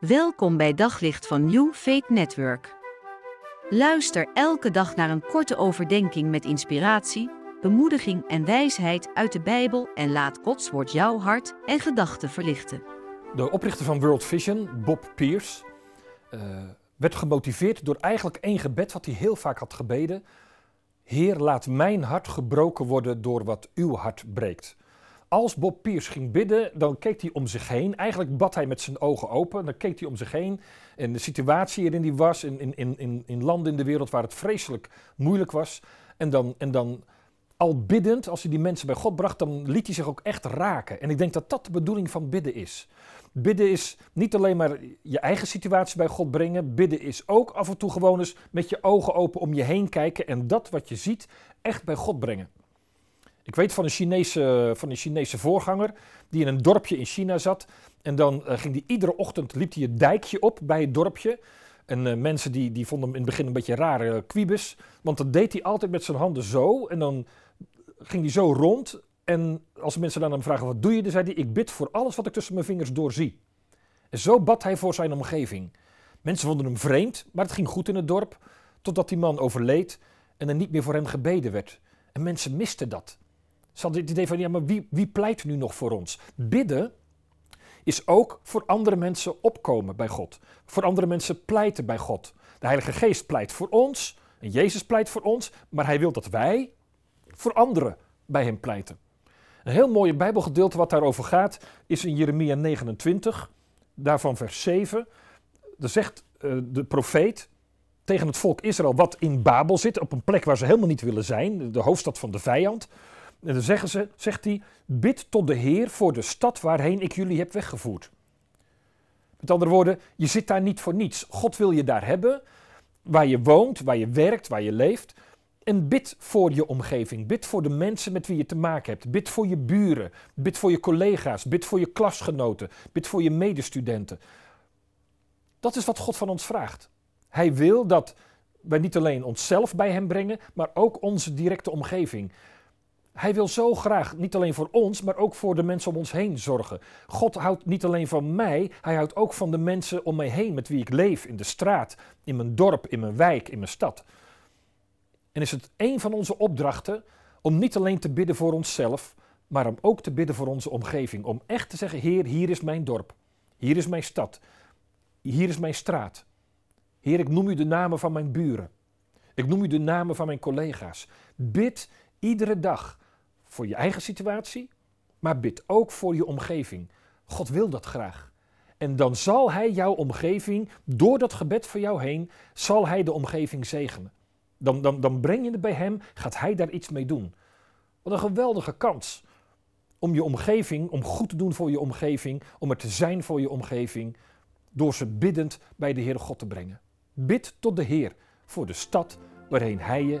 Welkom bij Daglicht van New Faith Network. Luister elke dag naar een korte overdenking met inspiratie, bemoediging en wijsheid uit de Bijbel en laat Gods woord jouw hart en gedachten verlichten. De oprichter van World Vision, Bob Pierce, uh, werd gemotiveerd door eigenlijk één gebed wat hij heel vaak had gebeden. Heer, laat mijn hart gebroken worden door wat uw hart breekt. Als Bob Pierce ging bidden, dan keek hij om zich heen. Eigenlijk bad hij met zijn ogen open. Dan keek hij om zich heen. En de situatie waarin hij was, in, in, in, in landen in de wereld waar het vreselijk moeilijk was. En dan, en dan al biddend, als hij die mensen bij God bracht, dan liet hij zich ook echt raken. En ik denk dat dat de bedoeling van bidden is. Bidden is niet alleen maar je eigen situatie bij God brengen. Bidden is ook af en toe gewoon eens met je ogen open om je heen kijken en dat wat je ziet echt bij God brengen. Ik weet van een Chinese, van een Chinese voorganger die in een dorpje in China zat. En dan uh, ging hij iedere ochtend, liep hij het dijkje op bij het dorpje. En uh, mensen die, die vonden hem in het begin een beetje rare uh. Want dat deed hij altijd met zijn handen zo. En dan ging hij zo rond. En als mensen dan hem vragen, wat doe je? Dan zei hij, ik bid voor alles wat ik tussen mijn vingers doorzie. En zo bad hij voor zijn omgeving. Mensen vonden hem vreemd, maar het ging goed in het dorp. Totdat die man overleed en er niet meer voor hem gebeden werd. En mensen misten dat. Ze het idee van, ja, maar wie, wie pleit nu nog voor ons? Bidden is ook voor andere mensen opkomen bij God. Voor andere mensen pleiten bij God. De Heilige Geest pleit voor ons en Jezus pleit voor ons, maar hij wil dat wij voor anderen bij hem pleiten. Een heel mooi Bijbelgedeelte wat daarover gaat is in Jeremia 29, daarvan vers 7. Daar zegt uh, de profeet tegen het volk Israël wat in Babel zit, op een plek waar ze helemaal niet willen zijn, de hoofdstad van de vijand. En dan zeggen ze, zegt hij, bid tot de Heer voor de stad waarheen ik jullie heb weggevoerd. Met andere woorden, je zit daar niet voor niets. God wil je daar hebben, waar je woont, waar je werkt, waar je leeft. En bid voor je omgeving. Bid voor de mensen met wie je te maken hebt. Bid voor je buren. Bid voor je collega's. Bid voor je klasgenoten. Bid voor je medestudenten. Dat is wat God van ons vraagt. Hij wil dat wij niet alleen onszelf bij Hem brengen, maar ook onze directe omgeving. Hij wil zo graag niet alleen voor ons, maar ook voor de mensen om ons heen zorgen. God houdt niet alleen van mij, hij houdt ook van de mensen om mij heen met wie ik leef, in de straat, in mijn dorp, in mijn wijk, in mijn stad. En is het een van onze opdrachten om niet alleen te bidden voor onszelf, maar om ook te bidden voor onze omgeving. Om echt te zeggen, Heer, hier is mijn dorp, hier is mijn stad, hier is mijn straat. Heer, ik noem u de namen van mijn buren. Ik noem u de namen van mijn collega's. Bid iedere dag voor je eigen situatie, maar bid ook voor je omgeving. God wil dat graag. En dan zal Hij jouw omgeving, door dat gebed voor jou heen, zal Hij de omgeving zegenen. Dan, dan, dan breng je het bij Hem, gaat Hij daar iets mee doen. Wat een geweldige kans om je omgeving, om goed te doen voor je omgeving, om er te zijn voor je omgeving, door ze biddend bij de Heere God te brengen. Bid tot de Heer voor de stad waarheen Hij je